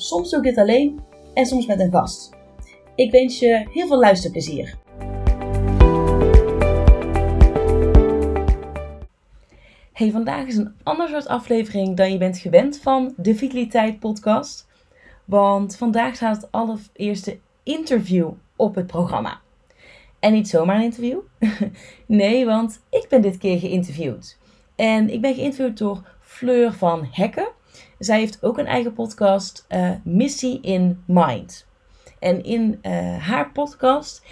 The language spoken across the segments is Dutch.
Soms doe ik dit alleen en soms met een gast. Ik wens je heel veel luisterplezier. Hey, vandaag is een ander soort aflevering dan je bent gewend van de Vitaliteit podcast. Want vandaag staat het allereerste interview op het programma. En niet zomaar een interview. nee, want ik ben dit keer geïnterviewd. En ik ben geïnterviewd door Fleur van Hekken. Zij heeft ook een eigen podcast, uh, Missie in Mind. En in uh, haar podcast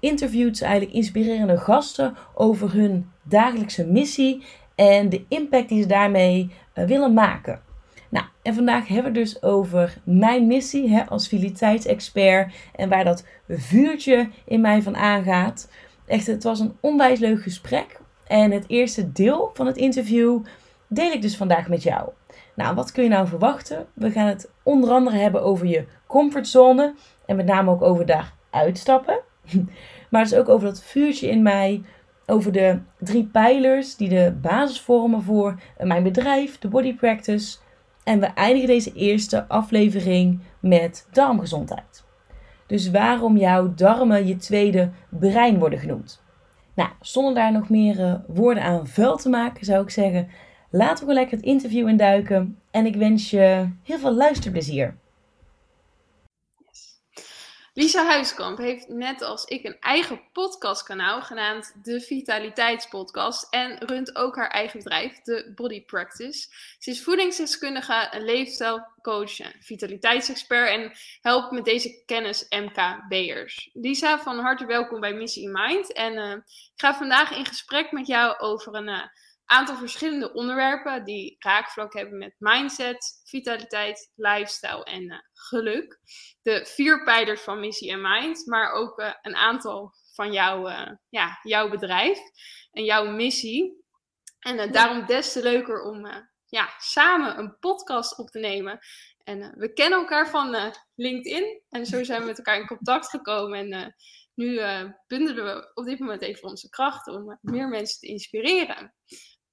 interviewt ze eigenlijk inspirerende gasten over hun dagelijkse missie en de impact die ze daarmee uh, willen maken. Nou, en vandaag hebben we het dus over mijn missie hè, als fideliteitsexpert en waar dat vuurtje in mij van aangaat. Echt, het was een onwijs leuk gesprek. En het eerste deel van het interview deel ik dus vandaag met jou. Nou, wat kun je nou verwachten? We gaan het onder andere hebben over je comfortzone en met name ook over daar uitstappen. Maar dus ook over dat vuurtje in mij, over de drie pijlers die de basis vormen voor mijn bedrijf, de Body Practice. En we eindigen deze eerste aflevering met darmgezondheid. Dus waarom jouw darmen je tweede brein worden genoemd. Nou, zonder daar nog meer uh, woorden aan vuil te maken, zou ik zeggen: Laten we lekker het interview induiken en ik wens je heel veel luisterplezier. Lisa Huiskamp heeft net als ik een eigen podcastkanaal genaamd de Vitaliteitspodcast en runt ook haar eigen bedrijf, de Body Practice. Ze is voedingsdeskundige, leefstijlcoach, vitaliteitsexpert en helpt met deze kennis MKB'ers. Lisa, van harte welkom bij Missie in Mind en uh, ik ga vandaag in gesprek met jou over een uh, aantal verschillende onderwerpen die raakvlak hebben met mindset, vitaliteit, lifestyle en uh, geluk. De vier pijlers van missie en mind, maar ook uh, een aantal van jouw, uh, ja, jouw bedrijf en jouw missie. En daarom des te leuker om ja, samen een podcast op te nemen. En we kennen elkaar van LinkedIn en zo zijn we met elkaar in contact gekomen. En nu bundelen we op dit moment even onze krachten om meer mensen te inspireren.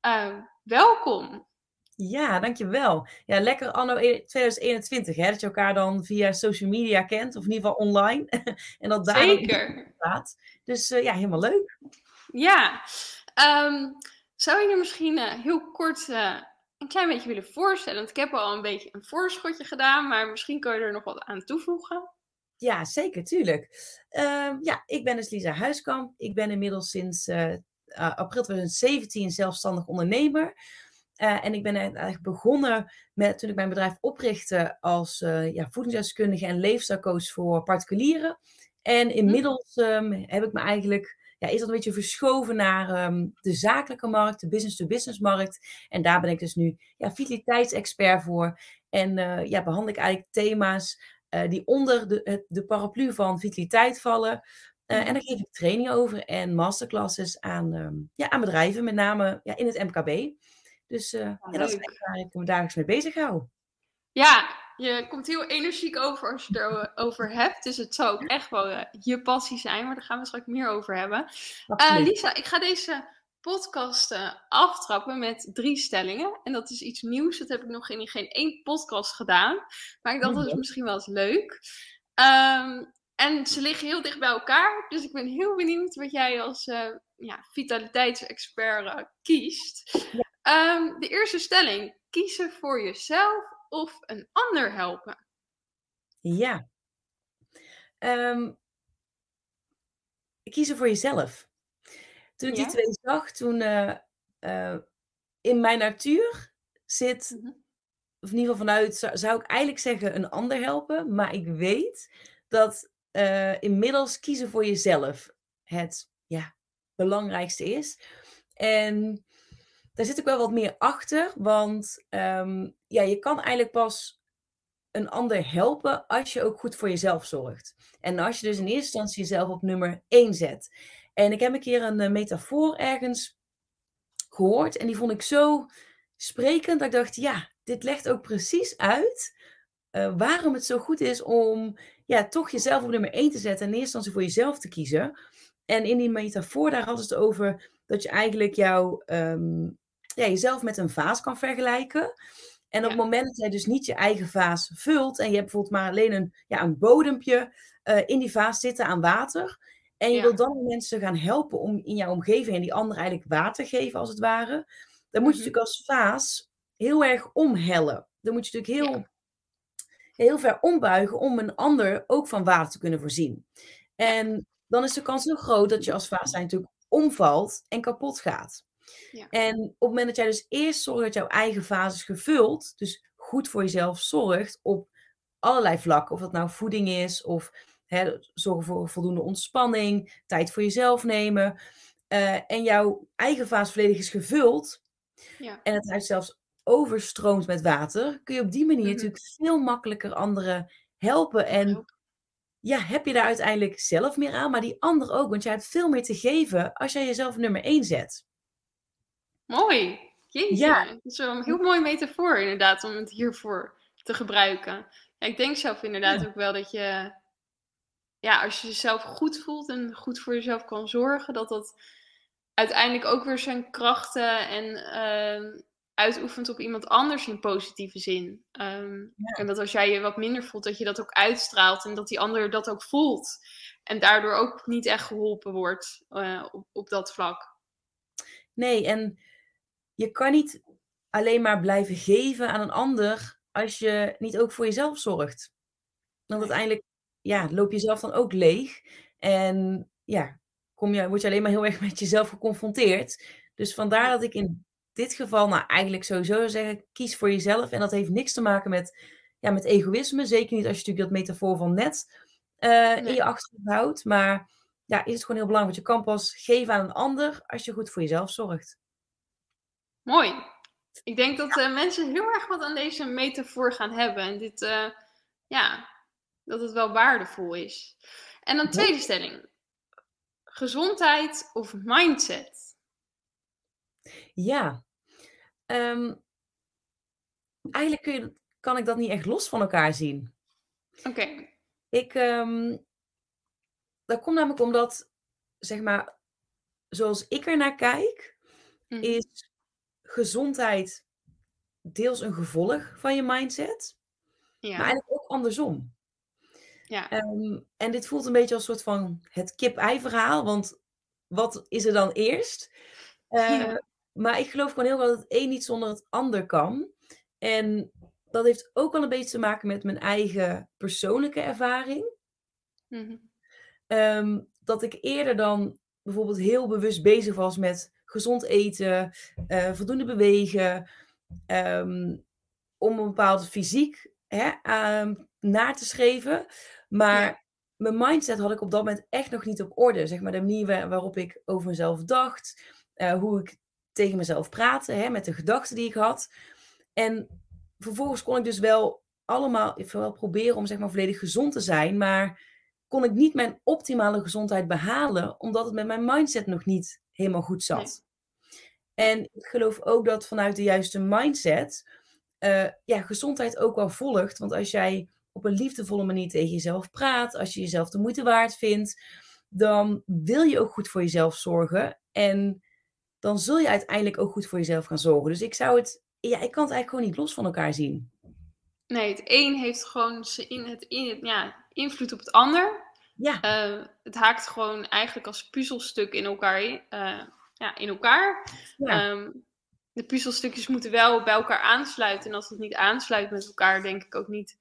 Uh, welkom. Ja, dankjewel. Ja, lekker anno 2021, hè, dat je elkaar dan via social media kent, of in ieder geval online. en dat daar Zeker. staat. Dus uh, ja, helemaal leuk. Ja, um, zou je er misschien uh, heel kort uh, een klein beetje willen voorstellen? Want ik heb al een beetje een voorschotje gedaan, maar misschien kun je er nog wat aan toevoegen. Ja, zeker, tuurlijk. Uh, ja, ik ben dus Lisa Huiskamp. Ik ben inmiddels sinds uh, april 2017 zelfstandig ondernemer. Uh, en ik ben eigenlijk begonnen met, toen ik mijn bedrijf oprichtte als uh, ja, voedingsdeskundige en leefstijlcoach voor particulieren. En mhm. inmiddels um, heb ik me eigenlijk, ja, is dat een beetje verschoven naar um, de zakelijke markt, de business-to-business markt. En daar ben ik dus nu ja, vitaliteitsexpert voor. En uh, ja, behandel ik eigenlijk thema's die onder de, de paraplu van vitaliteit vallen. Uh, en daar geef ik trainingen over en masterclasses aan, um, ja, aan bedrijven, met name ja, in het MKB. Dus uh, ja, dat is waar ik me dagelijks mee bezig hou. Ja, je komt heel energiek over als je het erover hebt. Dus het zou ook echt wel uh, je passie zijn, maar daar gaan we straks meer over hebben. Lisa, ik ga deze podcast aftrappen met drie stellingen. En dat is iets nieuws. Dat heb ik nog in geen één podcast gedaan. Maar ik dacht, dat is misschien wel eens leuk. Um, en ze liggen heel dicht bij elkaar. Dus ik ben heel benieuwd wat jij als uh, ja, vitaliteitsexpert uh, kiest. Um, de eerste stelling: kiezen voor jezelf of een ander helpen? Ja. Um, kiezen voor jezelf. Toen ik ja? die twee zag, toen uh, in mijn natuur zit, mm -hmm. of in ieder geval vanuit, zou, zou ik eigenlijk zeggen een ander helpen. Maar ik weet dat uh, inmiddels kiezen voor jezelf het ja, belangrijkste is. En daar zit ook wel wat meer achter, want um, ja, je kan eigenlijk pas een ander helpen als je ook goed voor jezelf zorgt. En als je dus in eerste instantie jezelf op nummer 1 zet. En ik heb een keer een uh, metafoor ergens gehoord en die vond ik zo sprekend dat ik dacht, ja, dit legt ook precies uit uh, waarom het zo goed is om ja, toch jezelf op nummer 1 te zetten en in eerste instantie voor jezelf te kiezen. En in die metafoor daar hadden ze het over dat je eigenlijk jou, um, ja, jezelf met een vaas kan vergelijken. En op het moment dat jij dus niet je eigen vaas vult en je hebt bijvoorbeeld maar alleen een, ja, een bodempje uh, in die vaas zitten aan water. En je ja. wilt dan mensen gaan helpen om in jouw omgeving en die anderen eigenlijk water geven als het ware. Dan moet je mm -hmm. natuurlijk als vaas heel erg omhellen. Dan moet je natuurlijk heel, ja. Heel ver ombuigen om een ander ook van water te kunnen voorzien. En dan is de kans heel groot dat je als vaas natuurlijk omvalt en kapot gaat. Ja. En op het moment dat jij dus eerst zorgt dat jouw eigen vaas is gevuld, dus goed voor jezelf zorgt op allerlei vlakken, of dat nou voeding is, of hè, zorgen voor voldoende ontspanning, tijd voor jezelf nemen, uh, en jouw eigen vaas volledig is gevuld, ja. en het huis zelfs overstroomt met water, kun je op die manier -hmm. natuurlijk veel makkelijker anderen helpen. En ja, heb je daar uiteindelijk zelf meer aan, maar die ander ook, want jij hebt veel meer te geven als jij jezelf nummer één zet. Mooi. Jeetje. Ja. Dat is een heel mooi metafoor inderdaad om het hiervoor te gebruiken. Ja, ik denk zelf inderdaad ja. ook wel dat je, ja, als je jezelf goed voelt en goed voor jezelf kan zorgen, dat dat uiteindelijk ook weer zijn krachten en uh, uitoefent op iemand anders in positieve zin. Um, ja. En dat als jij je wat minder voelt, dat je dat ook uitstraalt en dat die ander dat ook voelt. En daardoor ook niet echt geholpen wordt uh, op, op dat vlak. Nee, en je kan niet alleen maar blijven geven aan een ander als je niet ook voor jezelf zorgt. Want uiteindelijk ja, loop je zelf dan ook leeg. En ja, kom je, word je alleen maar heel erg met jezelf geconfronteerd. Dus vandaar dat ik in dit geval, nou eigenlijk sowieso zeggen, kies voor jezelf. En dat heeft niks te maken met, ja, met egoïsme. Zeker niet als je natuurlijk dat metafoor van net uh, nee. in je achterhoofd houdt. Maar ja, is het gewoon heel belangrijk. Want je kan pas geven aan een ander als je goed voor jezelf zorgt. Mooi. Ik denk dat uh, mensen heel erg wat aan deze metafoor gaan hebben. En dit, uh, ja, dat het wel waardevol is. En dan tweede stelling. Gezondheid of mindset? Ja. Um, eigenlijk kun je, kan ik dat niet echt los van elkaar zien. Oké. Okay. Ik, um, dat komt namelijk omdat, zeg maar, zoals ik er naar kijk, mm. is gezondheid deels een gevolg van je mindset, ja. maar eigenlijk ook andersom. Ja. Um, en dit voelt een beetje als een soort van het kip-ei verhaal, want wat is er dan eerst? Uh, ja. Maar ik geloof gewoon heel wel dat het een niet zonder het ander kan. En dat heeft ook wel een beetje te maken met mijn eigen persoonlijke ervaring. Mm -hmm. um, dat ik eerder dan bijvoorbeeld heel bewust bezig was met gezond eten, uh, voldoende bewegen, um, om een bepaald fysiek hè, um, na te schreven. Maar ja. mijn mindset had ik op dat moment echt nog niet op orde. Zeg maar de manier waarop ik over mezelf dacht, uh, hoe ik tegen mezelf praatte, hè, met de gedachten die ik had. En vervolgens kon ik dus wel allemaal wel proberen om zeg maar volledig gezond te zijn, maar kon ik niet mijn optimale gezondheid behalen, omdat het met mijn mindset nog niet helemaal goed zat. Nee. En ik geloof ook dat vanuit de juiste mindset uh, ja, gezondheid ook wel volgt. Want als jij op een liefdevolle manier tegen jezelf praat, als je jezelf de moeite waard vindt, dan wil je ook goed voor jezelf zorgen. En dan zul je uiteindelijk ook goed voor jezelf gaan zorgen. Dus ik zou het, ja, ik kan het eigenlijk gewoon niet los van elkaar zien. Nee, het een heeft gewoon in het, in het, ja, invloed op het ander. Ja. Uh, het haakt gewoon eigenlijk als puzzelstuk in elkaar, uh, ja, in elkaar. Ja. Um, de puzzelstukjes moeten wel bij elkaar aansluiten. En als het niet aansluit met elkaar, denk ik ook niet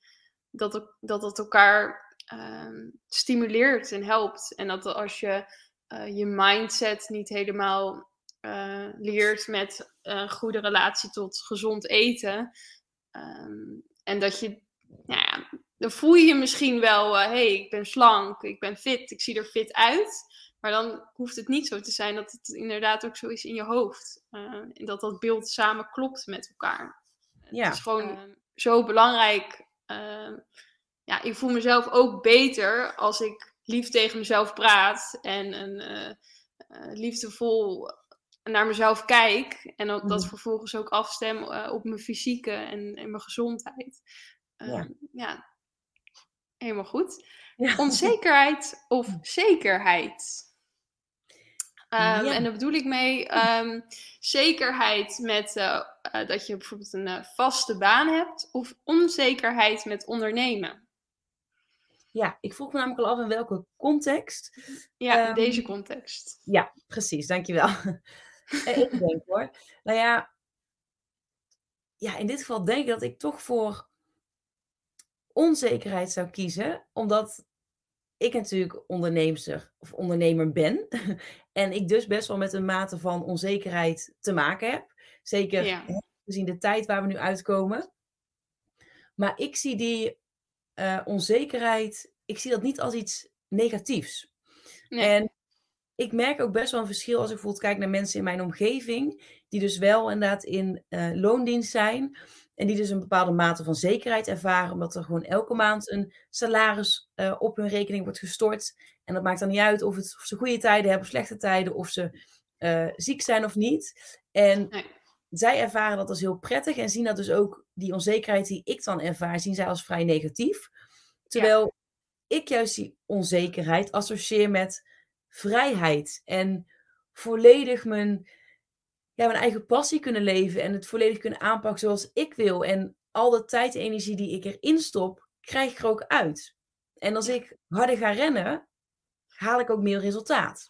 dat het, dat het elkaar um, stimuleert en helpt. En dat als je uh, je mindset niet helemaal uh, leert met een goede relatie tot gezond eten. Um, en dat je, nou ja, dan voel je je misschien wel, hé, uh, hey, ik ben slank, ik ben fit, ik zie er fit uit. Maar dan hoeft het niet zo te zijn dat het inderdaad ook zo is in je hoofd. Uh, en dat dat beeld samen klopt met elkaar. Ja. Het is gewoon uh, zo belangrijk ehm, ja, ik voel mezelf ook beter als ik lief tegen mezelf praat en een uh, liefdevol naar mezelf kijk en dat, dat mm. vervolgens ook afstem op mijn fysieke en, en mijn gezondheid. ja. Ehm, ja. helemaal goed. Onzekerheid of zekerheid? Um, En daar bedoel ik mee um, zekerheid met uh, uh, dat je bijvoorbeeld een vaste baan hebt, of onzekerheid met ondernemen. Ja, ik vroeg me namelijk al af in welke context. Ja, in um, deze context. Ja, precies, dankjewel. Ik denk hoor. Nou ja, ja, in dit geval denk ik dat ik toch voor onzekerheid zou kiezen, omdat ik natuurlijk onderneemster of ondernemer ben. en ik dus best wel met een mate van onzekerheid te maken heb. Zeker ja. gezien de tijd waar we nu uitkomen. Maar ik zie die uh, onzekerheid, ik zie dat niet als iets negatiefs. Nee. En ik merk ook best wel een verschil als ik bijvoorbeeld kijk naar mensen in mijn omgeving, die dus wel inderdaad in uh, loondienst zijn. En die dus een bepaalde mate van zekerheid ervaren, omdat er gewoon elke maand een salaris uh, op hun rekening wordt gestort. En dat maakt dan niet uit of, het, of ze goede tijden hebben, slechte tijden, of ze uh, ziek zijn of niet. En nee. zij ervaren dat als heel prettig en zien dat dus ook die onzekerheid die ik dan ervaar, zien zij als vrij negatief. Terwijl ja. ik juist die onzekerheid associeer met vrijheid en volledig mijn ja, mijn eigen passie kunnen leven en het volledig kunnen aanpakken zoals ik wil. En al de tijd en energie die ik erin stop, krijg ik er ook uit. En als ik harder ga rennen, haal ik ook meer resultaat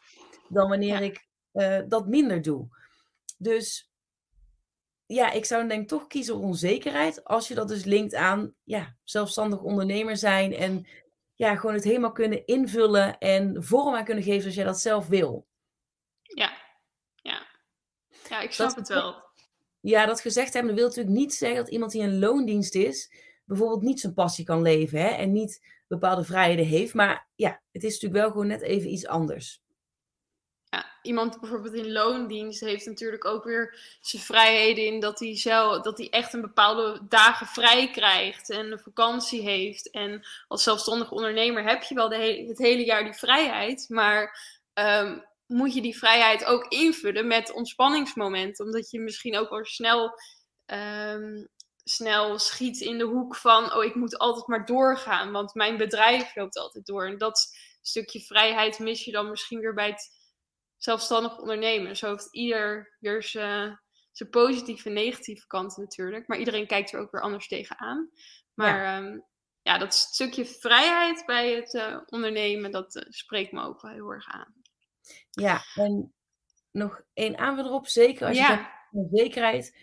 dan wanneer ik uh, dat minder doe. Dus ja, ik zou denk ik toch kiezen voor onzekerheid. Als je dat dus linkt aan ja, zelfstandig ondernemer zijn en ja, gewoon het helemaal kunnen invullen en vorm aan kunnen geven zoals jij dat zelf wil. Ja, ja, ik snap het wel. Ja, dat gezegd hebben, wil natuurlijk niet zeggen dat iemand die in loondienst is, bijvoorbeeld niet zijn passie kan leven hè, en niet bepaalde vrijheden heeft. Maar ja, het is natuurlijk wel gewoon net even iets anders. Iemand bijvoorbeeld in loondienst heeft natuurlijk ook weer zijn vrijheden in dat hij, zelf, dat hij echt een bepaalde dagen vrij krijgt en een vakantie heeft. En als zelfstandig ondernemer heb je wel de he het hele jaar die vrijheid, maar um, moet je die vrijheid ook invullen met ontspanningsmomenten. Omdat je misschien ook wel snel, um, snel schiet in de hoek van: oh, ik moet altijd maar doorgaan, want mijn bedrijf loopt altijd door. En dat stukje vrijheid mis je dan misschien weer bij het zelfstandig ondernemen. Zo heeft ieder weer zijn, zijn positieve en negatieve kanten natuurlijk. Maar iedereen kijkt er ook weer anders tegenaan. Maar ja, um, ja dat stukje vrijheid bij het uh, ondernemen, dat uh, spreekt me ook wel heel erg aan. Ja, en nog één aanvulling erop. Zeker als je denkt zekerheid,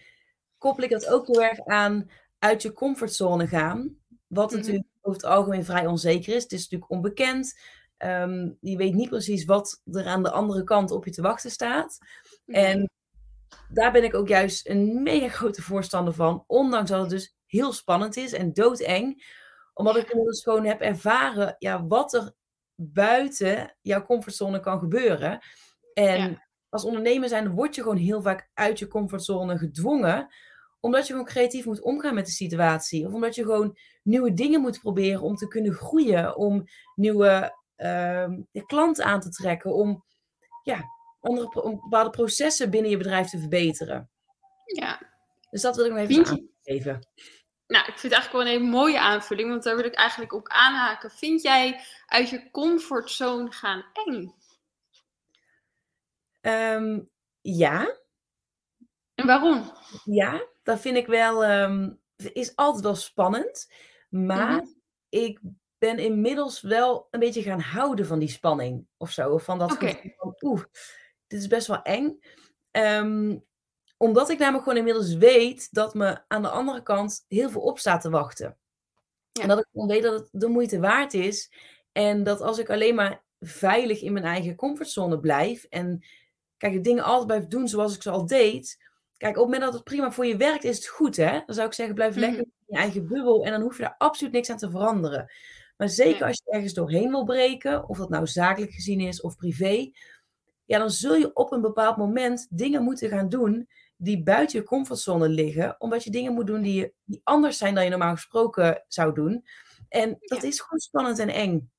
koppel ik dat ook heel erg aan uit je comfortzone gaan. Wat mm -hmm. natuurlijk over het algemeen vrij onzeker is. Het is natuurlijk onbekend. Um, je weet niet precies wat er aan de andere kant op je te wachten staat. -hmm. En daar ben ik ook juist een mega grote voorstander van. Ondanks dat het dus heel spannend is en doodeng. Omdat ik dus gewoon heb ervaren ja, wat er buiten jouw comfortzone kan gebeuren. En ja. als ondernemer zijn word je gewoon heel vaak uit je comfortzone gedwongen omdat je gewoon creatief moet omgaan met de situatie. Of omdat je gewoon nieuwe dingen moet proberen om te kunnen groeien. Om nieuwe uh, klanten aan te trekken. Om, ja, andere, om bepaalde processen binnen je bedrijf te verbeteren. Ja. Dus dat wil ik nog even aangeven. Nou, ik vind het eigenlijk wel een hele mooie aanvulling, want daar wil ik eigenlijk op aanhaken. Vind jij uit je comfortzone gaan eng? Um, ja. En waarom? Ja, dat vind ik wel, um, is altijd wel spannend. Maar mm -hmm. ik ben inmiddels wel een beetje gaan houden van die spanning of zo. Of van dat okay. van, oeh, dit is best wel eng. Um, omdat ik namelijk gewoon inmiddels weet dat me aan de andere kant heel veel op staat te wachten. Ja. En dat ik gewoon weet dat het de moeite waard is. En dat als ik alleen maar veilig in mijn eigen comfortzone blijf. En kijk, de dingen altijd blijf doen zoals ik ze al deed. Kijk, op het moment dat het prima voor je werkt, is het goed, hè? Dan zou ik zeggen, blijf mm -hmm. lekker in je eigen bubbel. En dan hoef je daar absoluut niks aan te veranderen. Maar zeker als je ergens doorheen wil breken, of dat nou zakelijk gezien is of privé, ja, dan zul je op een bepaald moment dingen moeten gaan doen die buiten je comfortzone liggen, omdat je dingen moet doen die, die anders zijn dan je normaal gesproken zou doen. En dat is gewoon spannend en eng.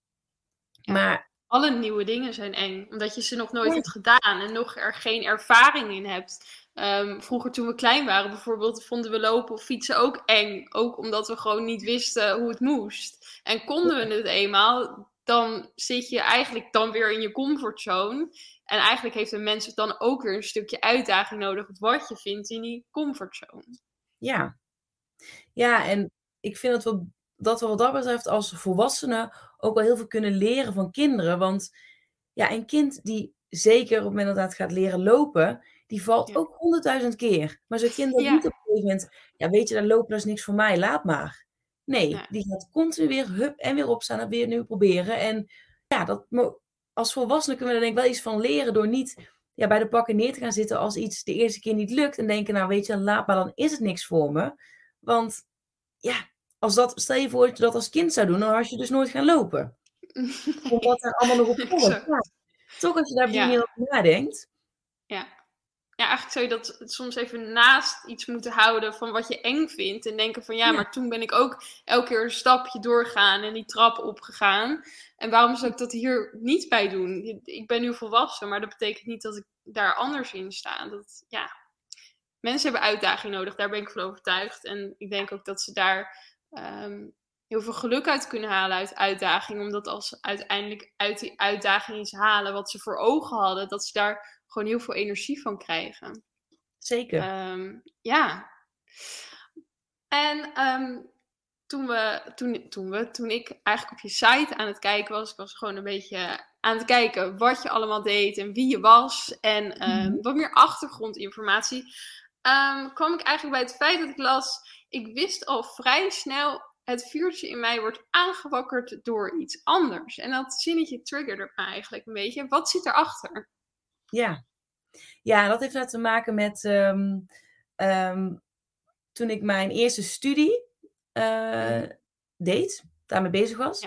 Maar alle nieuwe dingen zijn eng, omdat je ze nog nooit hebt gedaan en nog er geen ervaring in hebt. Ehm, vroeger toen we klein waren bijvoorbeeld, vonden we lopen of fietsen ook eng. Ook omdat we gewoon niet wisten hoe het moest. En konden we het eenmaal, dan zit je eigenlijk dan weer in je comfortzone. En eigenlijk heeft een mens dan ook weer een stukje uitdaging nodig, wat je vindt in die comfortzone. Ja, ja en ik vind dat we, dat we wat dat betreft als volwassenen ook wel heel veel kunnen leren van kinderen. Want ja, een kind die zeker op het moment dat het gaat leren lopen, die valt ook honderdduizend keer. Maar zo'n kind dat niet op een gegeven moment, ja weet je, daar lopen dat is niks voor mij, laat maar. Nee, die gaat continu weer hup en weer opstaan en weer nu proberen. En ja, dat, als volwassenen kunnen we er denk ik wel iets van leren door niet ja, bij de pakken neer te gaan zitten als iets de eerste keer niet lukt. En denken, nou weet je, laat maar, dan is het niks voor me. Want ja, als dat, stel je voor dat je dat als kind zou doen, dan had je dus nooit gaan lopen. Omdat er allemaal nog op volgt. Ja. Toch als je daar ja. over nadenkt. Ja. Ja, eigenlijk zou je dat soms even naast iets moeten houden van wat je eng vindt. En denken van ja, maar toen ben ik ook elke keer een stapje doorgaan en die trap opgegaan. En waarom zou ik dat hier niet bij doen? Ik ben nu volwassen, maar dat betekent niet dat ik daar anders in sta. Dat, ja, mensen hebben uitdaging nodig, daar ben ik van overtuigd. En ik denk ook dat ze daar um, heel veel geluk uit kunnen halen uit uitdaging. Omdat als ze uiteindelijk uit die uitdaging iets halen wat ze voor ogen hadden, dat ze daar gewoon heel veel energie van krijgen. Zeker. Um, ja. En um, toen, we, toen, toen, we, toen ik eigenlijk op je site aan het kijken was, ik was gewoon een beetje aan het kijken wat je allemaal deed en wie je was en um, wat meer achtergrondinformatie, kwam ik eigenlijk bij het feit dat ik las, ik wist al vrij snel, het vuurtje in mij wordt aangewakkerd door iets anders. En dat zinnetje triggerde me eigenlijk een beetje. Wat zit erachter? Ja, ja dat heeft net te maken met um, toen ik mijn eerste studie uh, deed, daarmee bezig was.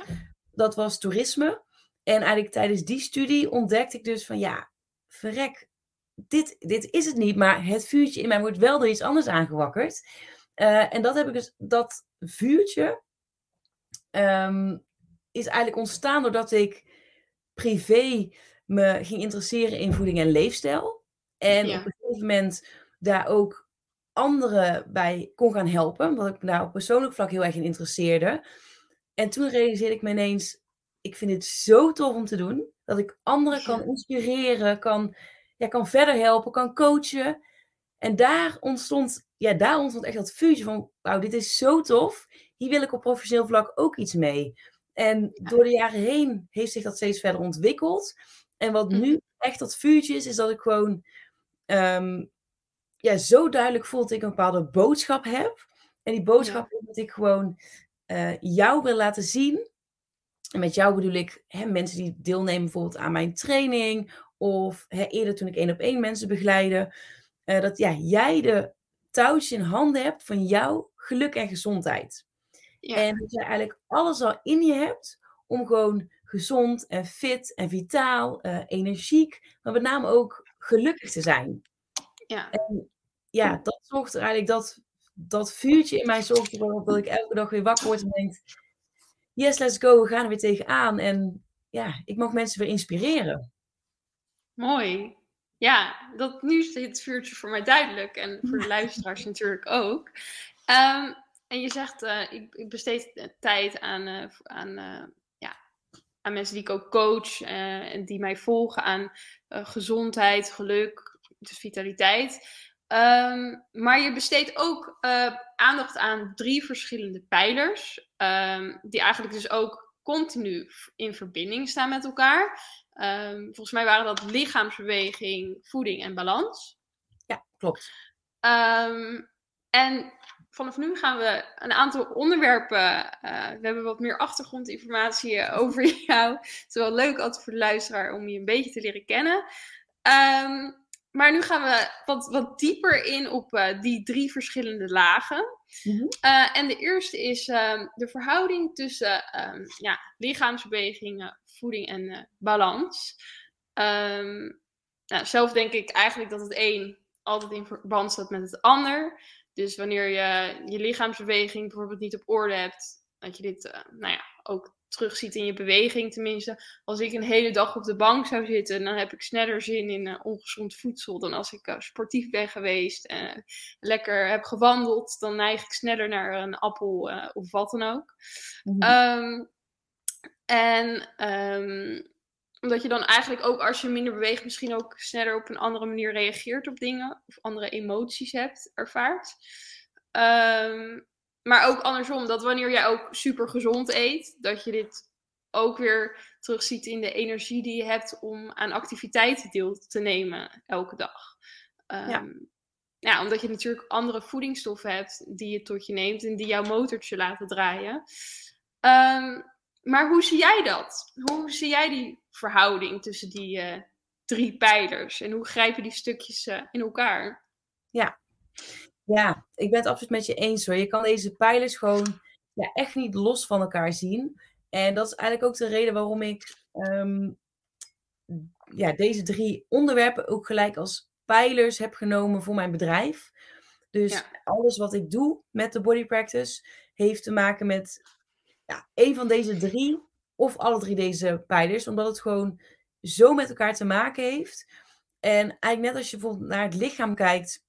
Dat was toerisme. En eigenlijk tijdens die studie ontdekte ik dus van ja, verrek, dit, dit is het niet, maar het vuurtje in mij wordt wel door iets anders aangewakkerd. Uh, en dat heb ik dus, dat vuurtje um, is eigenlijk ontstaan doordat ik privé me ging interesseren in voeding en leefstijl. En op een gegeven moment daar ook anderen bij kon gaan helpen. Omdat ik me daar op persoonlijk vlak heel erg in interesseerde. En toen realiseerde ik me ineens, ik vind het zo tof om te doen. Dat ik anderen kan inspireren, kan, ja, kan verder helpen, kan coachen. En daar ontstond, ja, daar ontstond echt dat vuurtje van, wauw, dit is zo tof. Hier wil ik op professioneel vlak ook iets mee. En door de jaren heen heeft zich dat steeds verder ontwikkeld. En wat nu mhm. echt dat vuurtje is, is dat ik gewoon ehm, ja, zo duidelijk voel dat ik een bepaalde boodschap heb. En die boodschap is dat ik gewoon uh, jou wil laten zien. En met jou bedoel ik hè, mensen die deelnemen bijvoorbeeld aan mijn training. Of hè, eerder toen ik één op één mensen begeleide. Uh, dat ja, jij de touwtje in handen hebt van jouw geluk en gezondheid. Ja. En dat je eigenlijk alles al in je hebt om gewoon gezond en fit en vitaal, uh, energiek, maar met name ook gelukkig te zijn. Ja. En ja, dat zorgt er eigenlijk, dat, dat vuurtje in mij zorgt ervoor dat ik elke dag weer wakker word en denk, yes, let's go, we gaan er weer tegenaan. En ja, ik mag mensen weer inspireren. Mooi. Ja, dat, nu is het vuurtje voor mij duidelijk en voor de luisteraars natuurlijk ook. Um, en je zegt, uh, ik, ik, besteed tijd aan, uh, aan, aan mensen die ik ook coach en die mij volgen aan gezondheid, geluk, dus vitaliteit. Um, maar je besteedt ook uh, aandacht aan drie verschillende pijlers, um, die eigenlijk dus ook continu in verbinding staan met elkaar. Um, volgens mij waren dat lichaamsbeweging, voeding en balans. Ja, klopt. en vanaf nu gaan we een aantal onderwerpen. Uh, we hebben wat meer achtergrondinformatie over jou. Het is wel leuk altijd voor de luisteraar om je een beetje te leren kennen. Um, maar nu gaan we wat, wat dieper in op uh, die drie verschillende lagen. Uh, en de eerste is uh, de verhouding tussen um, ja, lichaamsbewegingen, voeding en balans. Nou, zelf denk ik eigenlijk dat het een altijd in verband staat met het ander. Dus wanneer je je lichaamsbeweging bijvoorbeeld niet op orde hebt, dat je dit uh, nou ja, ook terugziet in je beweging. Tenminste, als ik een hele dag op de bank zou zitten, dan heb ik sneller zin in uh, ongezond voedsel dan als ik uh, sportief ben geweest en lekker heb gewandeld. Dan neig ik sneller naar een appel of wat dan ook. Mm -hmm. um, en um, omdat je dan eigenlijk ook als je minder beweegt, misschien ook sneller op een andere manier reageert op dingen. Of andere emoties hebt, ervaart. Um, maar ook andersom, dat wanneer jij ook super gezond eet, dat je dit ook weer terugziet in de energie die je hebt om aan activiteiten deel te nemen elke dag. Um, ja. ja. omdat je natuurlijk andere voedingsstoffen hebt die je tot je neemt en die jouw motortje laten draaien. Um, maar hoe zie jij dat? Hoe zie jij die verhouding tussen die uh, drie pijlers? En hoe grijpen die stukjes uh, in elkaar? Ja. ja, ik ben het absoluut met je eens hoor. Je kan deze pijlers gewoon ja, echt niet los van elkaar zien. En dat is eigenlijk ook de reden waarom ik um, ja, deze drie onderwerpen ook gelijk als pijlers heb genomen voor mijn bedrijf. Dus ja. alles wat ik doe met de body practice heeft te maken met ja, een van deze drie of alle drie deze pijlers, omdat het gewoon zo met elkaar te maken heeft. En eigenlijk net als je bijvoorbeeld naar het lichaam kijkt,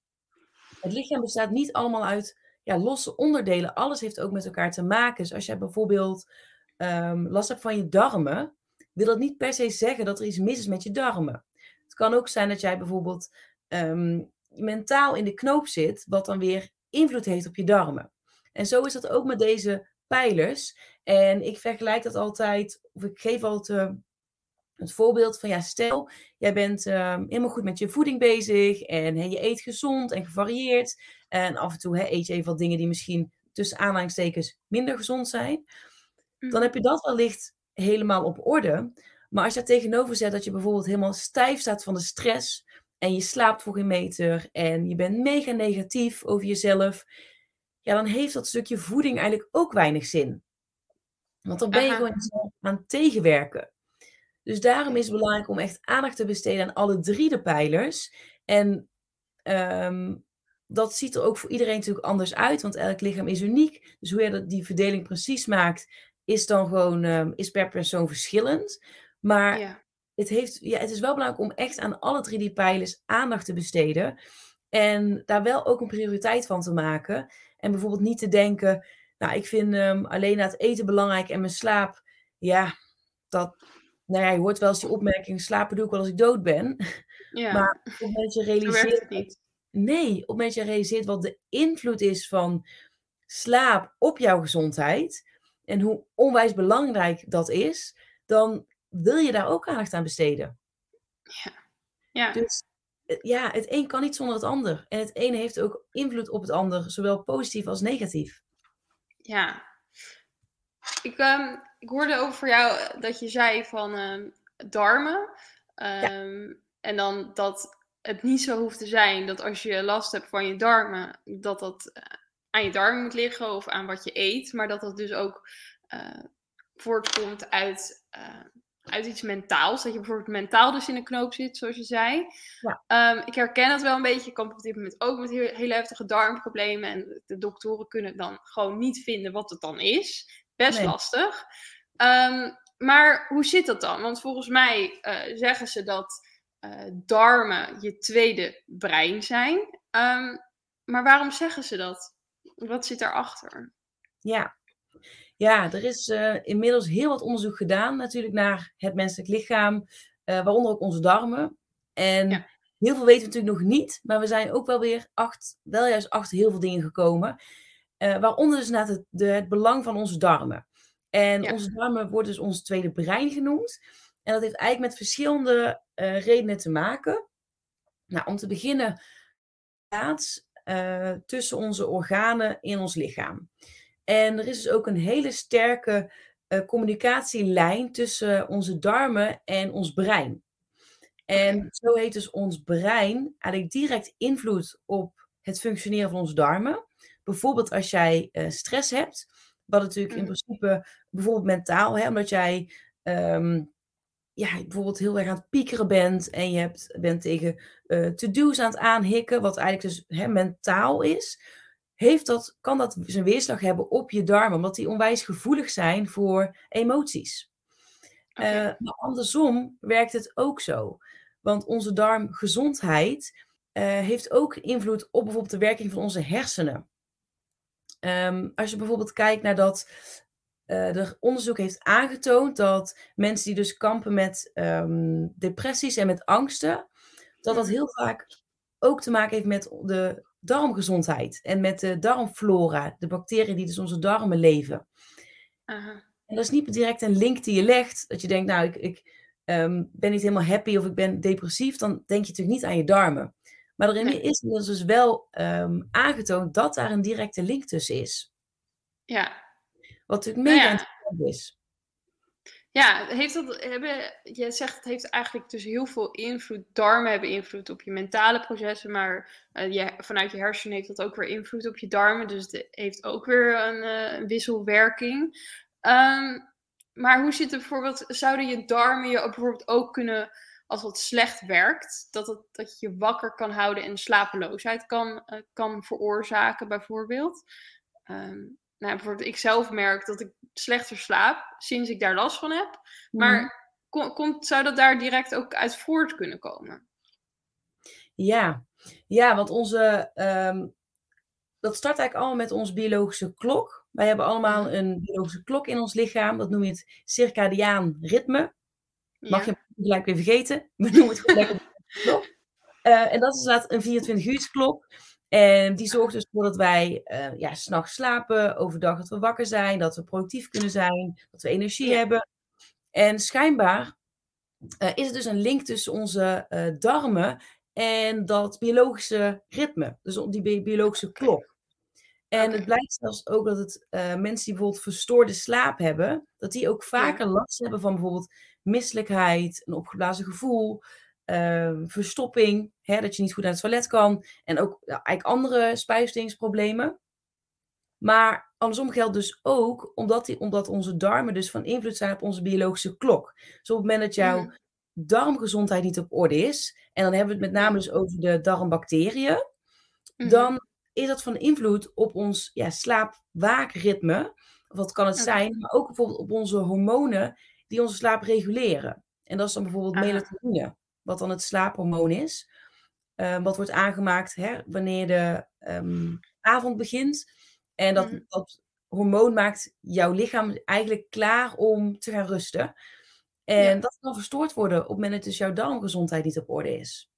het lichaam bestaat niet allemaal uit ja, losse onderdelen. Alles heeft ook met elkaar te maken. Dus als jij bijvoorbeeld um, last hebt van je darmen, wil dat niet per se zeggen dat er iets mis is met je darmen. Het kan ook zijn dat jij bijvoorbeeld um, mentaal in de knoop zit, wat dan weer invloed heeft op je darmen. En zo is dat ook met deze pijlers. En ik vergelijk dat altijd, of ik geef altijd het voorbeeld van, ja, stel, jij bent um, helemaal goed met je voeding bezig en je eet gezond en gevarieerd. En af en toe eet je even wat dingen die misschien tussen aanhalingstekens minder gezond zijn. Dan Mhm. heb je dat wellicht helemaal op orde. Maar als je daar tegenover zet dat je bijvoorbeeld helemaal stijf staat van de stress en je slaapt voor geen meter en je bent mega negatief over jezelf, ja, dan heeft dat stukje voeding eigenlijk ook weinig zin. Want dan ben je Aha. gewoon aan het tegenwerken. Dus daarom is het belangrijk om echt aandacht te besteden aan alle drie de pijlers. En ehm, dat ziet er ook voor iedereen natuurlijk anders uit, want elk lichaam is uniek. Dus hoe je dat- die verdeling precies maakt, is dan gewoon ehm, is per persoon verschillend. Maar Ja. het, heeft, ja, het is wel belangrijk om echt aan alle drie die pijlers aandacht te besteden. En daar wel ook een prioriteit van te maken. En bijvoorbeeld niet te denken, nou, ik vind ehm, alleen na het eten belangrijk en mijn slaap, ja, dat, nou ja, je hoort wel eens die opmerking, slapen doe ik wel als ik dood ben. Ja, Maar op het moment je realiseert, niet. nee, op het moment dat je realiseert wat de invloed is van slaap op jouw gezondheid en hoe onwijs belangrijk dat is, dan wil je daar ook aandacht aan besteden. Ja, Dus eh, ja, het een kan niet zonder het ander. En het ene heeft ook invloed op het ander, zowel positief als negatief. ja. Ik, ehm, ik hoorde over voor jou eh, dat je zei van ehm, darmen. Ehm, En dan dat het niet zo hoeft te zijn dat als je last hebt van je darmen, dat dat eh, aan je darmen moet liggen of aan wat je eet. Maar dat dat dus ook eh, voortkomt uit, eh, uit iets mentaals. Dat je bijvoorbeeld mentaal dus in een knoop zit, zoals je zei. Ja. Ehm, ik herken het wel een beetje. Ik kamp op dit moment ook met heel- hele heftige darmproblemen. En de doktoren kunnen dan gewoon niet vinden wat het dan is. Best Nee. lastig. Ehm, maar hoe zit dat dan? Want volgens mij eh, zeggen ze dat eh, darmen je tweede brein zijn. Ehm, maar waarom zeggen ze dat? Wat zit daarachter? Ja, ja er is eh, inmiddels heel wat onderzoek gedaan natuurlijk naar het menselijk lichaam, eh, waaronder ook onze darmen. En Ja. heel veel weten we natuurlijk nog niet, maar we zijn ook wel weer acht, wel juist achter heel veel dingen gekomen. Eh, waaronder dus inderdaad het, de, het belang van onze darmen. En Ja. onze darmen worden dus ons tweede brein genoemd. En dat heeft eigenlijk met verschillende redenen te maken. Nou, om te beginnen, plaats tussen onze organen in ons lichaam. En er is dus ook een hele sterke eh, communicatielijn tussen onze darmen en ons brein. En zo heeft dus ons brein eigenlijk direct invloed op het functioneren van onze darmen. Bijvoorbeeld als jij eh, stress hebt, wat natuurlijk in Mhm. principe bijvoorbeeld mentaal, hè, omdat jij ehm, ja, bijvoorbeeld heel erg aan het piekeren bent en je hebt, bent tegen uh, to-do's aan het aanhikken, wat eigenlijk dus hè, mentaal is, heeft dat, kan dat zijn weerslag hebben op je darmen, omdat die onwijs gevoelig zijn voor emoties. Okay. Uh, maar andersom werkt het ook zo. Want onze darmgezondheid uh, heeft ook invloed op bijvoorbeeld de werking van onze hersenen. Um, als je bijvoorbeeld kijkt naar dat uh, er onderzoek heeft aangetoond dat mensen die dus kampen met um, depressies en met angsten, dat dat heel vaak ook te maken heeft met de darmgezondheid en met de darmflora, de bacteriën die dus onze darmen leven. Aha. En dat is niet direct een link die je legt, dat je denkt, nou, ik, ik um, ben niet helemaal happy of ik ben depressief, dan denk je natuurlijk niet aan je darmen. Maar erin nee. is dus wel um, aangetoond dat daar een directe link tussen is. Ja. Wat natuurlijk mega nou ja. interessant is. Ja, heeft dat, hebben, je zegt het heeft eigenlijk dus heel veel invloed. Darmen hebben invloed op je mentale processen, maar uh, je, vanuit je hersenen heeft dat ook weer invloed op je darmen. Dus het heeft ook weer een, een wisselwerking. Um, maar hoe zit het bijvoorbeeld, zouden je darmen je bijvoorbeeld ook kunnen, als het slecht werkt, dat, dat je je wakker kan houden en slapeloosheid kan, uh, kan veroorzaken bijvoorbeeld? Um, nou, bijvoorbeeld ik zelf merk dat ik slechter slaap sinds ik daar last van heb. Maar mm. kom, komt, zou dat daar direct ook uit voort kunnen komen? Ja, ja want onze, um, dat start eigenlijk allemaal met onze biologische klok. Wij hebben allemaal een biologische klok in ons lichaam. Dat noem je het circadiaan ritme. Mag ja. je gelijk weer vergeten. We noemen het gewoon klok. Uh, en dat is inderdaad een 24 uur klok. En die zorgt dus voor dat wij uh, ja, s'nachts slapen, overdag dat we wakker zijn, dat we productief kunnen zijn, dat we energie hebben. En schijnbaar uh, is het dus een link tussen onze uh, darmen en dat biologische ritme, dus die bi biologische klok. En okay. het blijkt zelfs ook dat het mensen die bijvoorbeeld verstoorde slaap hebben, dat die ook vaker last hebben van bijvoorbeeld misselijkheid, een opgeblazen gevoel, uh, verstopping, hè, dat je niet goed naar het toilet kan. En ook eigenlijk andere spijsverteringsproblemen. Maar andersom geldt dus ook omdat, die, omdat onze darmen dus van invloed zijn op onze biologische klok. Dus op het moment dat jouw mm. darmgezondheid niet op orde is, en dan hebben we het met name dus over de darmbacteriën, mm. dan is dat van invloed op ons ja, slaap-waakritme. Wat kan het okay. zijn? Maar ook bijvoorbeeld op onze hormonen die onze slaap reguleren. En dat is dan bijvoorbeeld ah. melatonine wat dan het slaaphormoon is. Uh, wat wordt aangemaakt hè, wanneer de um, avond begint. En dat, mm. dat hormoon maakt jouw lichaam eigenlijk klaar om te gaan rusten. En ja. dat kan verstoord worden op het moment dat dus jouw darmgezondheid niet op orde is.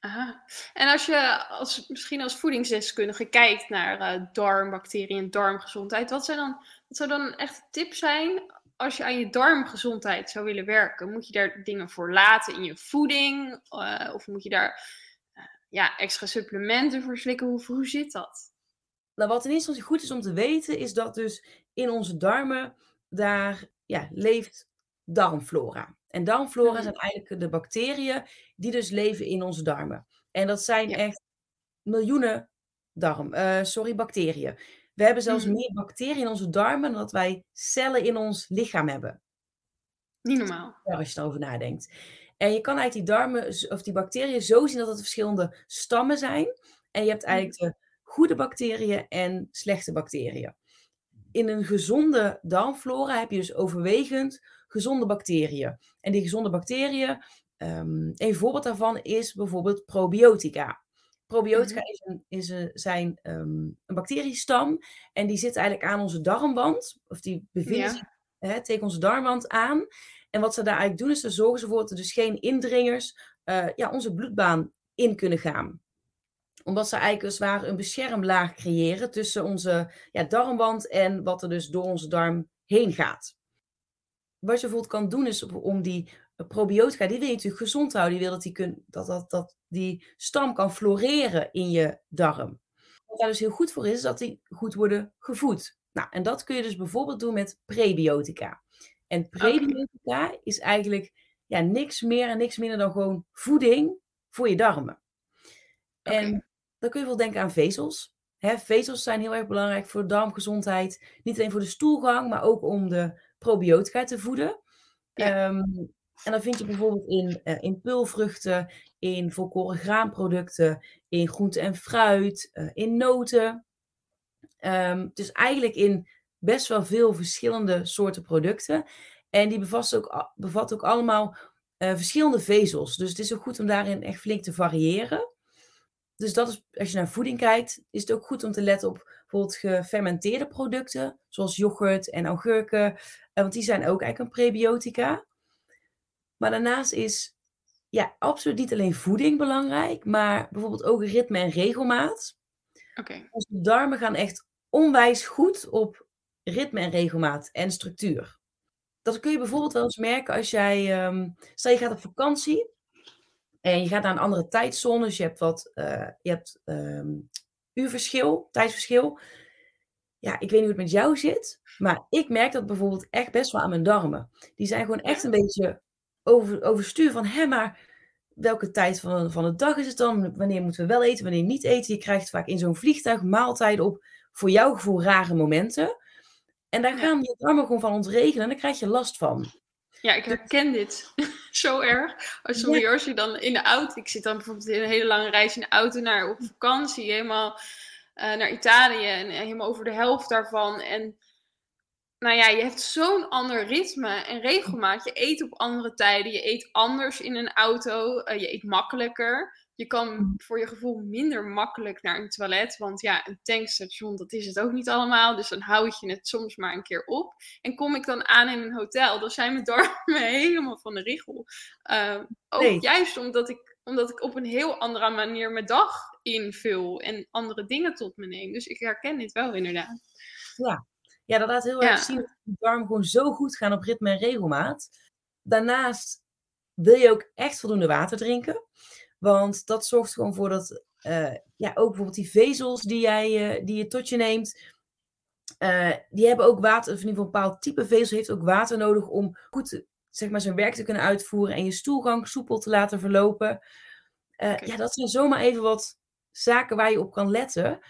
Aha. En als je als, misschien als voedingsdeskundige kijkt naar uh, darmbacteriën en darmgezondheid, wat, zijn dan, wat zou dan echt tip zijn als je aan je darmgezondheid zou willen werken, moet je daar dingen voor laten in je voeding? Uh, of moet je daar uh, ja, extra supplementen voor slikken? Hoe, hoe zit dat? Nou, wat in eerste instantie goed is om te weten, is dat dus in onze darmen, daar ja, leeft darmflora. En darmflora mm. zijn eigenlijk de bacteriën die dus leven in onze darmen. En dat zijn ja. echt miljoenen darm, uh, sorry, bacteriën. We hebben zelfs mm. meer bacteriën in onze darmen dan dat wij cellen in ons lichaam hebben. Niet normaal. Ja, als je erover nadenkt. En je kan eigenlijk die darmen of die bacteriën zo zien dat het verschillende stammen zijn. En je hebt eigenlijk de goede bacteriën en slechte bacteriën. In een gezonde darmflora heb je dus overwegend gezonde bacteriën. En die gezonde bacteriën, um, een voorbeeld daarvan is bijvoorbeeld probiotica. Probiotica mm-hmm. is een, is een, zijn um, een bacteriestam en die zit eigenlijk aan onze darmwand, of die bevinden zich hè, tegen onze darmwand aan. En wat ze daar eigenlijk doen, is ze zorgen ervoor dat er dus geen indringers uh, ja, onze bloedbaan in kunnen gaan. Omdat ze eigenlijk als ware een beschermlaag creëren tussen onze ja, darmwand en wat er dus door onze darm heen gaat. Wat je bijvoorbeeld kan doen, is om die probiotica, die wil je natuurlijk gezond houden. Die wil dat die, kun, dat, dat, dat die stam kan floreren in je darm. Wat daar dus heel goed voor is, is dat die goed worden gevoed. Nou, en dat kun je dus bijvoorbeeld doen met prebiotica. En prebiotica okay. is eigenlijk ja, niks meer en niks minder dan gewoon voeding voor je darmen. Okay. En dan kun je wel denken aan vezels. Hè, vezels zijn heel erg belangrijk voor darmgezondheid. Niet alleen voor de stoelgang, maar ook om de probiotica te voeden. Ja. Um, En dan vind je bijvoorbeeld in, uh, in pulvruchten, in volkoren graanproducten, in groente en fruit, uh, in noten. Um, dus eigenlijk in best wel veel verschillende soorten producten. En die bevat ook, bevat ook allemaal uh, verschillende vezels. Dus het is ook goed om daarin echt flink te variëren. Dus dat is, als je naar voeding kijkt, is het ook goed om te letten op bijvoorbeeld gefermenteerde producten, zoals yoghurt en augurken, want die zijn ook eigenlijk een prebiotica. Maar daarnaast is ja, absoluut niet alleen voeding belangrijk, maar bijvoorbeeld ook ritme en regelmaat. Okay. Onze darmen gaan echt onwijs goed op ritme en regelmaat en structuur. Dat kun je bijvoorbeeld wel eens merken als jij, um, stel je gaat op vakantie en je gaat naar een andere tijdzone, dus je hebt wat, uh, je hebt um, uurverschil, tijdsverschil. Ja, ik weet niet hoe het met jou zit, maar ik merk dat bijvoorbeeld echt best wel aan mijn darmen. Die zijn gewoon echt een beetje over, overstuur van, hé, maar welke tijd van, van de dag is het dan? Wanneer moeten we wel eten, wanneer niet eten? Je krijgt vaak in zo'n vliegtuig maaltijden op voor jouw gevoel rare momenten. En daar gaan je darmen gewoon van ontregelen en daar krijg je last van. Ja, ik herken dit zo erg. Als je, als je dan in de auto, ik zit dan bijvoorbeeld in een hele lange reis in de auto naar op vakantie, helemaal uh, naar Italië en helemaal over de helft daarvan. En nou ja, je hebt zo'n ander ritme en regelmaat. Je eet op andere tijden, je eet anders in een auto, uh, je eet makkelijker. Je kan voor je gevoel minder makkelijk naar een toilet. Want ja, een tankstation, dat is het ook niet allemaal. Dus dan houd je het soms maar een keer op. En kom ik dan aan in een hotel, dan zijn mijn darmen helemaal van de richel. Uh, ook juist omdat ik, omdat ik op een heel andere manier mijn dag invul. En andere dingen tot me neem. Dus ik herken dit wel inderdaad. Ja, ja dat laat heel erg zien dat de darmen gewoon zo goed gaan op ritme en regelmaat. Daarnaast wil je ook echt voldoende water drinken. Want dat zorgt gewoon voor dat, uh, ja, ook bijvoorbeeld die vezels die, jij, uh, die je tot je neemt, uh, die hebben ook water, of in ieder geval een bepaald type vezel heeft ook water nodig om goed zeg maar, zijn werk te kunnen uitvoeren en je stoelgang soepel te laten verlopen. Okay. Ja, dat zijn zomaar even wat zaken waar je op kan letten.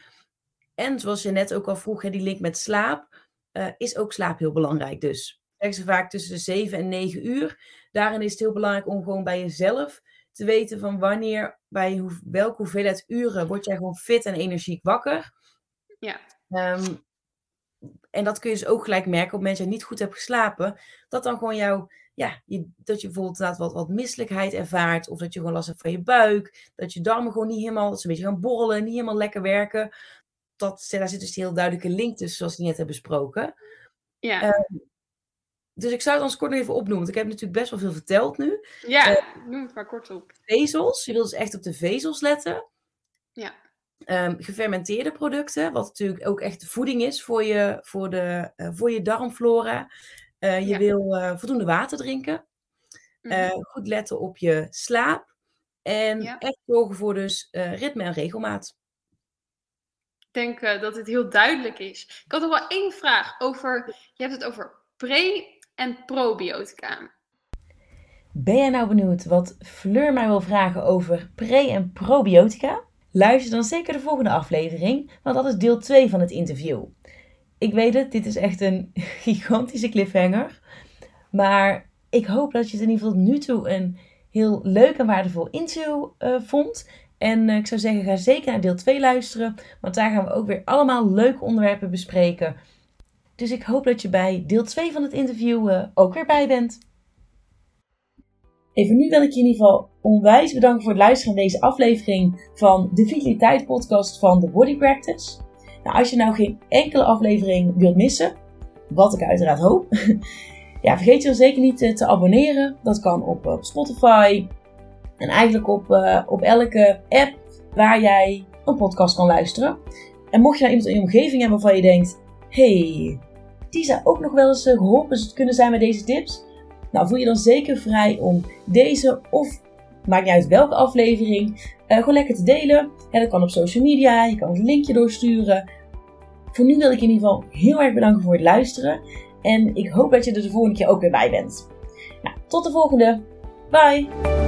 En zoals je net ook al vroeg, hè, die link met slaap, is ook slaap heel belangrijk dus. Zeggen ze vaak tussen de 7 en 9 uur. Daarin is het heel belangrijk om gewoon bij jezelf te weten van wanneer, bij hoe, welke hoeveelheid uren word jij gewoon fit en energiek wakker. Ja. Um, en dat kun je dus ook gelijk merken op mensen die niet goed hebben geslapen. Dat dan gewoon jou, ja, je, dat je bijvoorbeeld wat, wat misselijkheid ervaart. Of dat je gewoon last hebt van je buik. Dat je darmen gewoon niet helemaal, dat ze een beetje gaan borrelen, niet helemaal lekker werken. Dat, daar zit dus die heel duidelijke link tussen, zoals we net hebben besproken. Ja. Um, dus ik zou het anders kort nog even opnoemen. Want ik heb natuurlijk best wel veel verteld nu. Ja, uh, noem het maar kort op. Vezels. Je wil dus echt op de vezels letten. Ja. Um, gefermenteerde producten. Wat natuurlijk ook echt de voeding is voor je, voor de, uh, voor je darmflora. Uh, je ja. wil voldoende water drinken. Mm -hmm. goed letten op je slaap. En ja. echt zorgen voor dus ritme en regelmaat. Denk dat het heel duidelijk is. Ik had nog wel één vraag over. Je hebt het over pre- en probiotica. Ben jij nou benieuwd wat Fleur mij wil vragen over pre- en probiotica? Luister dan zeker de volgende aflevering, want dat is deel 2 van het interview. Ik weet het, dit is echt een gigantische cliffhanger. Maar ik hoop dat je het in ieder geval nu toe een heel leuk en waardevol interview uh, vond. En uh, ik zou zeggen, ga zeker naar deel 2 luisteren, want daar gaan we ook weer allemaal leuke onderwerpen bespreken dus ik hoop dat je bij deel 2 van het interview uh, ook weer bij bent. Even nu wil ik je in ieder geval onwijs bedanken voor het luisteren naar deze aflevering van de Vitaliteit Podcast van The Body Practice. Nou, als je nou geen enkele aflevering wilt missen, wat ik uiteraard hoop, ja, vergeet je dan zeker niet te, te abonneren. Dat kan op, Spotify en eigenlijk op, uh, op elke app waar jij een podcast kan luisteren. En mocht je nou iemand in je omgeving hebben waarvan je denkt, hey, die zou ook nog wel eens eh, geholpen kunnen zijn met deze tips. Nou, voel je dan zeker vrij om deze of maakt niet uit welke aflevering, uh, gewoon lekker te delen. Ja, dat kan op social media, je kan het linkje doorsturen. Voor nu wil ik in ieder geval heel erg bedanken voor het luisteren. En ik hoop dat je er de volgende keer ook weer bij bent. Nou, tot de volgende. Bye!